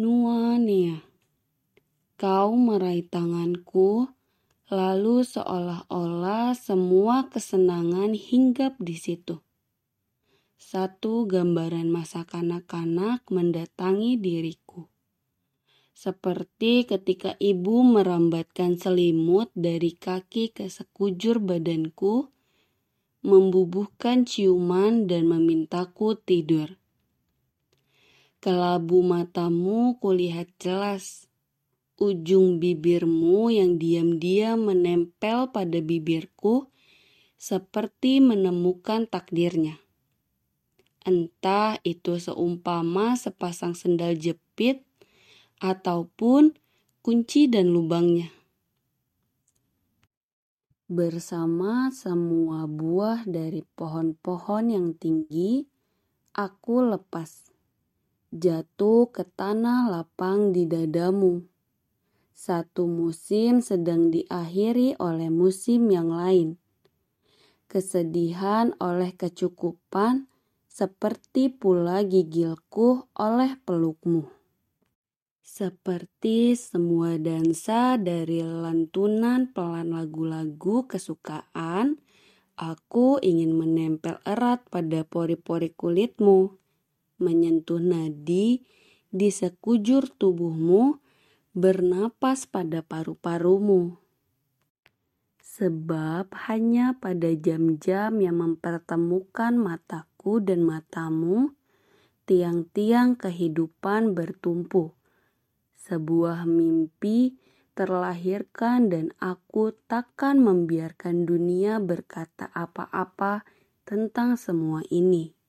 Nuania. Kau meraih tanganku, lalu seolah-olah semua kesenangan hinggap di situ. Satu gambaran masa kanak-kanak mendatangi diriku. Seperti ketika ibu merambatkan selimut dari kaki ke sekujur badanku, membubuhkan ciuman dan memintaku tidur. Kelabu matamu kulihat jelas, ujung bibirmu yang diam-diam menempel pada bibirku seperti menemukan takdirnya. Entah itu seumpama sepasang sendal jepit ataupun kunci dan lubangnya. Bersama semua buah dari pohon-pohon yang tinggi, aku lepas. Jatuh ke tanah lapang di dadamu satu musim sedang diakhiri oleh musim yang lain. Kesedihan oleh kecukupan, seperti pula gigilku oleh pelukmu. Seperti semua dansa dari lantunan pelan lagu-lagu kesukaan, aku ingin menempel erat pada pori-pori kulitmu, menyentuh nadi di sekujur tubuhmu bernapas pada paru-parumu. Sebab hanya pada jam-jam yang mempertemukan mataku dan matamu, tiang-tiang kehidupan bertumpu. Sebuah mimpi terlahirkan dan aku takkan membiarkan dunia berkata apa-apa tentang semua ini.